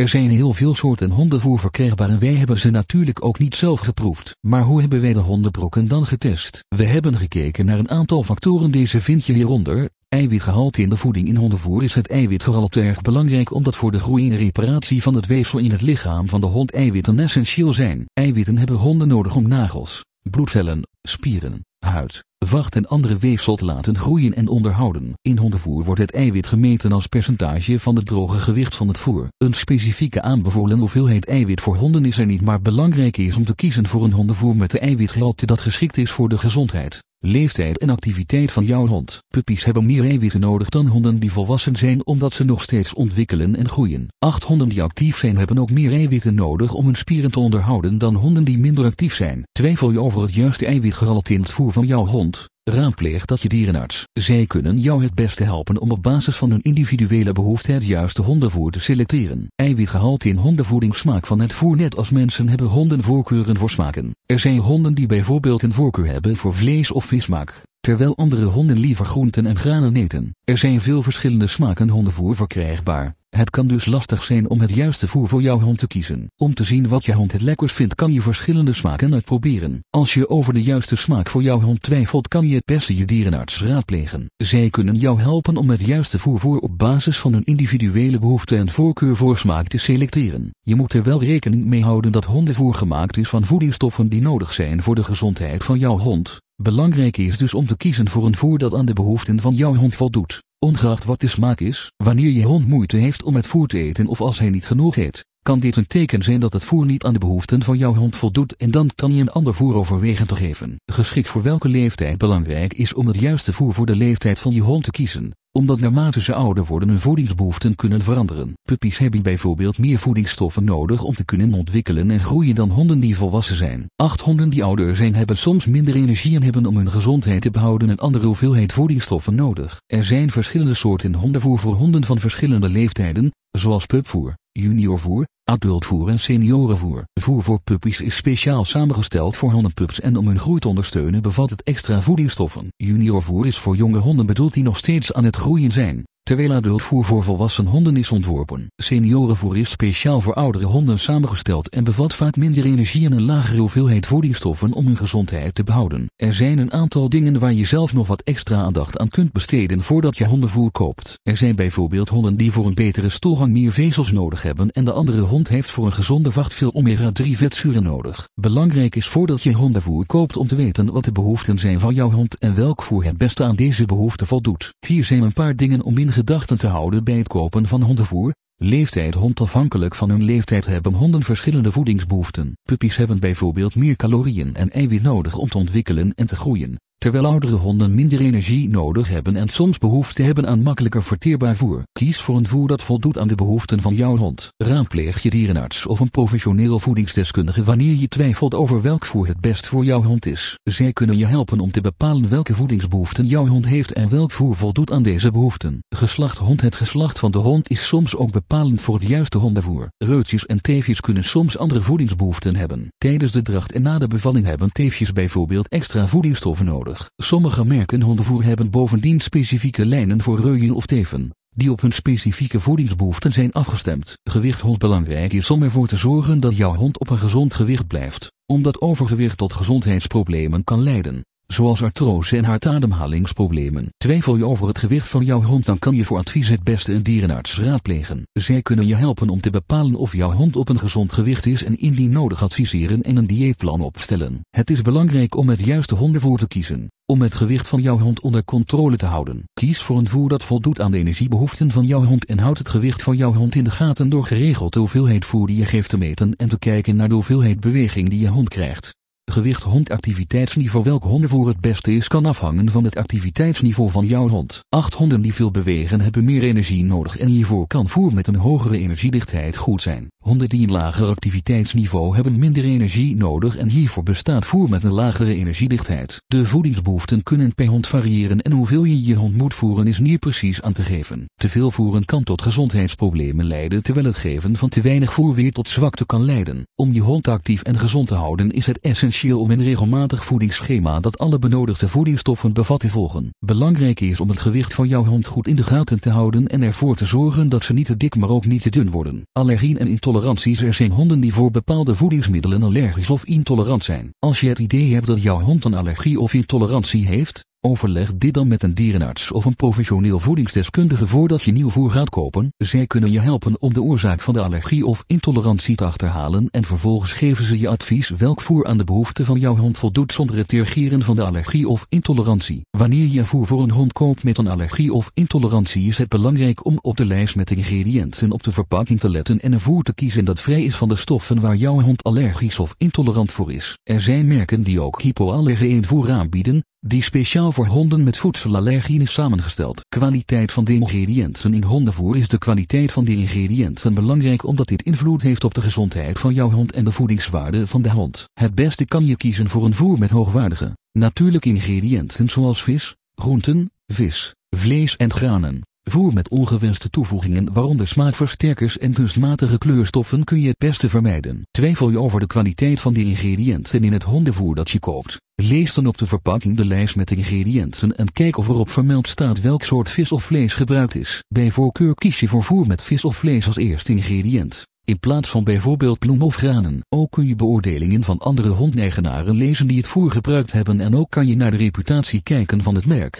Er zijn heel veel soorten hondenvoer verkrijgbaar en wij hebben ze natuurlijk ook niet zelf geproefd. Maar hoe hebben wij de hondenbrokken dan getest? We hebben gekeken naar een aantal factoren deze vind je hieronder. Eiwitgehalte in de voeding in hondenvoer is het eiwitgehalte erg belangrijk omdat voor de groei en reparatie van het weefsel in het lichaam van de hond eiwitten essentieel zijn. Eiwitten hebben honden nodig om nagels, bloedcellen, spieren, huid, vacht en andere weefsel te laten groeien en onderhouden. In hondenvoer wordt het eiwit gemeten als percentage van het droge gewicht van het voer. Een specifieke aanbevolen hoeveelheid eiwit voor honden is er niet maar belangrijk is om te kiezen voor een hondenvoer met de eiwitgehalte dat geschikt is voor de gezondheid. Leeftijd en activiteit van jouw hond. Puppies hebben meer eiwitten nodig dan honden die volwassen zijn omdat ze nog steeds ontwikkelen en groeien. Acht honden die actief zijn hebben ook meer eiwitten nodig om hun spieren te onderhouden dan honden die minder actief zijn. Twijfel je over het juiste eiwitgehalte in het voer van jouw hond? Raadpleeg dat je dierenarts. Zij kunnen jou het beste helpen om op basis van hun individuele behoefte het juiste hondenvoer te selecteren. Eiwitgehalte in hondenvoeding smaak van het voer net als mensen hebben honden voorkeuren voor smaken. Er zijn honden die bijvoorbeeld een voorkeur hebben voor vlees of vismaak, terwijl andere honden liever groenten en granen eten. Er zijn veel verschillende smaken hondenvoer verkrijgbaar. Het kan dus lastig zijn om het juiste voer voor jouw hond te kiezen. Om te zien wat je hond het lekkers vindt kan je verschillende smaken uitproberen. Als je over de juiste smaak voor jouw hond twijfelt kan je het beste je dierenarts raadplegen. Zij kunnen jou helpen om het juiste voer voor op basis van hun individuele behoefte en voorkeur voor smaak te selecteren. Je moet er wel rekening mee houden dat hondenvoer gemaakt is van voedingsstoffen die nodig zijn voor de gezondheid van jouw hond. Belangrijk is dus om te kiezen voor een voer dat aan de behoeften van jouw hond voldoet. Ongeacht wat de smaak is, wanneer je hond moeite heeft om het voer te eten of als hij niet genoeg eet, kan dit een teken zijn dat het voer niet aan de behoeften van jouw hond voldoet en dan kan je een ander voer overwegen te geven. Geschikt voor welke leeftijd belangrijk is om het juiste voer voor de leeftijd van je hond te kiezen omdat naarmate ze ouder worden hun voedingsbehoeften kunnen veranderen. Puppies hebben bijvoorbeeld meer voedingsstoffen nodig om te kunnen ontwikkelen en groeien dan honden die volwassen zijn. Acht honden die ouder zijn hebben soms minder energie en hebben om hun gezondheid te behouden een andere hoeveelheid voedingsstoffen nodig. Er zijn verschillende soorten hondenvoer voor honden van verschillende leeftijden, zoals pupvoer, juniorvoer, adultvoer en seniorenvoer. Voer voor puppies is speciaal samengesteld voor hondenpups en om hun groei te ondersteunen bevat het extra voedingsstoffen. Juniorvoer is voor jonge honden bedoeld die nog steeds aan het groeien zijn terwijl adultvoer voor volwassen honden is ontworpen. Seniorenvoer is speciaal voor oudere honden samengesteld en bevat vaak minder energie en een lagere hoeveelheid voedingsstoffen om hun gezondheid te behouden. Er zijn een aantal dingen waar je zelf nog wat extra aandacht aan kunt besteden voordat je hondenvoer koopt. Er zijn bijvoorbeeld honden die voor een betere stoelgang meer vezels nodig hebben en de andere hond heeft voor een gezonde vacht veel omega-3 vetzuren nodig. Belangrijk is voordat je hondenvoer koopt om te weten wat de behoeften zijn van jouw hond en welk voer het beste aan deze behoeften voldoet. Hier zijn een paar dingen om in gedachten te houden bij het kopen van hondenvoer. Leeftijd hond afhankelijk van hun leeftijd hebben honden verschillende voedingsbehoeften. Puppies hebben bijvoorbeeld meer calorieën en eiwit nodig om te ontwikkelen en te groeien terwijl oudere honden minder energie nodig hebben en soms behoefte hebben aan makkelijker verteerbaar voer. Kies voor een voer dat voldoet aan de behoeften van jouw hond. Raadpleeg je dierenarts of een professioneel voedingsdeskundige wanneer je twijfelt over welk voer het best voor jouw hond is. Zij kunnen je helpen om te bepalen welke voedingsbehoeften jouw hond heeft en welk voer voldoet aan deze behoeften. Geslacht hond Het geslacht van de hond is soms ook bepalend voor het juiste hondenvoer. Reutjes en teefjes kunnen soms andere voedingsbehoeften hebben. Tijdens de dracht en na de bevalling hebben teefjes bijvoorbeeld extra voedingsstoffen nodig. Sommige merken hondenvoer hebben bovendien specifieke lijnen voor reuien of teven, die op hun specifieke voedingsbehoeften zijn afgestemd. Gewicht hond belangrijk is om ervoor te zorgen dat jouw hond op een gezond gewicht blijft, omdat overgewicht tot gezondheidsproblemen kan leiden zoals artrose en hartademhalingsproblemen. Twijfel je over het gewicht van jouw hond dan kan je voor advies het beste een dierenarts raadplegen. Zij kunnen je helpen om te bepalen of jouw hond op een gezond gewicht is en indien nodig adviseren en een dieetplan opstellen. Het is belangrijk om het juiste hondenvoer te kiezen. Om het gewicht van jouw hond onder controle te houden, kies voor een voer dat voldoet aan de energiebehoeften van jouw hond en houd het gewicht van jouw hond in de gaten door geregeld de hoeveelheid voer die je geeft te meten en te kijken naar de hoeveelheid beweging die je hond krijgt. Gewicht hond activiteitsniveau Welk hondenvoer het beste is kan afhangen van het activiteitsniveau van jouw hond. Acht honden die veel bewegen hebben meer energie nodig en hiervoor kan voer met een hogere energiedichtheid goed zijn. Honden die een lager activiteitsniveau hebben minder energie nodig en hiervoor bestaat voer met een lagere energiedichtheid. De voedingsbehoeften kunnen per hond variëren en hoeveel je je hond moet voeren is niet precies aan te geven. Te veel voeren kan tot gezondheidsproblemen leiden terwijl het geven van te weinig voer weer tot zwakte kan leiden. Om je hond actief en gezond te houden is het essentieel om een regelmatig voedingsschema dat alle benodigde voedingsstoffen bevat te volgen. Belangrijk is om het gewicht van jouw hond goed in de gaten te houden en ervoor te zorgen dat ze niet te dik maar ook niet te dun worden. Allergieën en intoleranties Er zijn honden die voor bepaalde voedingsmiddelen allergisch of intolerant zijn. Als je het idee hebt dat jouw hond een allergie of intolerantie heeft, Overleg dit dan met een dierenarts of een professioneel voedingsdeskundige voordat je nieuw voer gaat kopen. Zij kunnen je helpen om de oorzaak van de allergie of intolerantie te achterhalen en vervolgens geven ze je advies welk voer aan de behoeften van jouw hond voldoet zonder het tergeren van de allergie of intolerantie. Wanneer je voer voor een hond koopt met een allergie of intolerantie is het belangrijk om op de lijst met ingrediënten op de verpakking te letten en een voer te kiezen dat vrij is van de stoffen waar jouw hond allergisch of intolerant voor is. Er zijn merken die ook hypoallergeen voer aanbieden, die speciaal voor honden met voedselallergieën is samengesteld. Kwaliteit van de ingrediënten in hondenvoer is de kwaliteit van de ingrediënten belangrijk omdat dit invloed heeft op de gezondheid van jouw hond en de voedingswaarde van de hond. Het beste kan je kiezen voor een voer met hoogwaardige, natuurlijke ingrediënten zoals vis, groenten, vis, vlees en granen. Voer met ongewenste toevoegingen waaronder smaakversterkers en kunstmatige kleurstoffen kun je het beste vermijden. Twijfel je over de kwaliteit van de ingrediënten in het hondenvoer dat je koopt? Lees dan op de verpakking de lijst met ingrediënten en kijk of erop vermeld staat welk soort vis of vlees gebruikt is. Bij voorkeur kies je voor voer met vis of vlees als eerste ingrediënt. In plaats van bijvoorbeeld bloem of granen. Ook kun je beoordelingen van andere hondeigenaren lezen die het voer gebruikt hebben en ook kan je naar de reputatie kijken van het merk.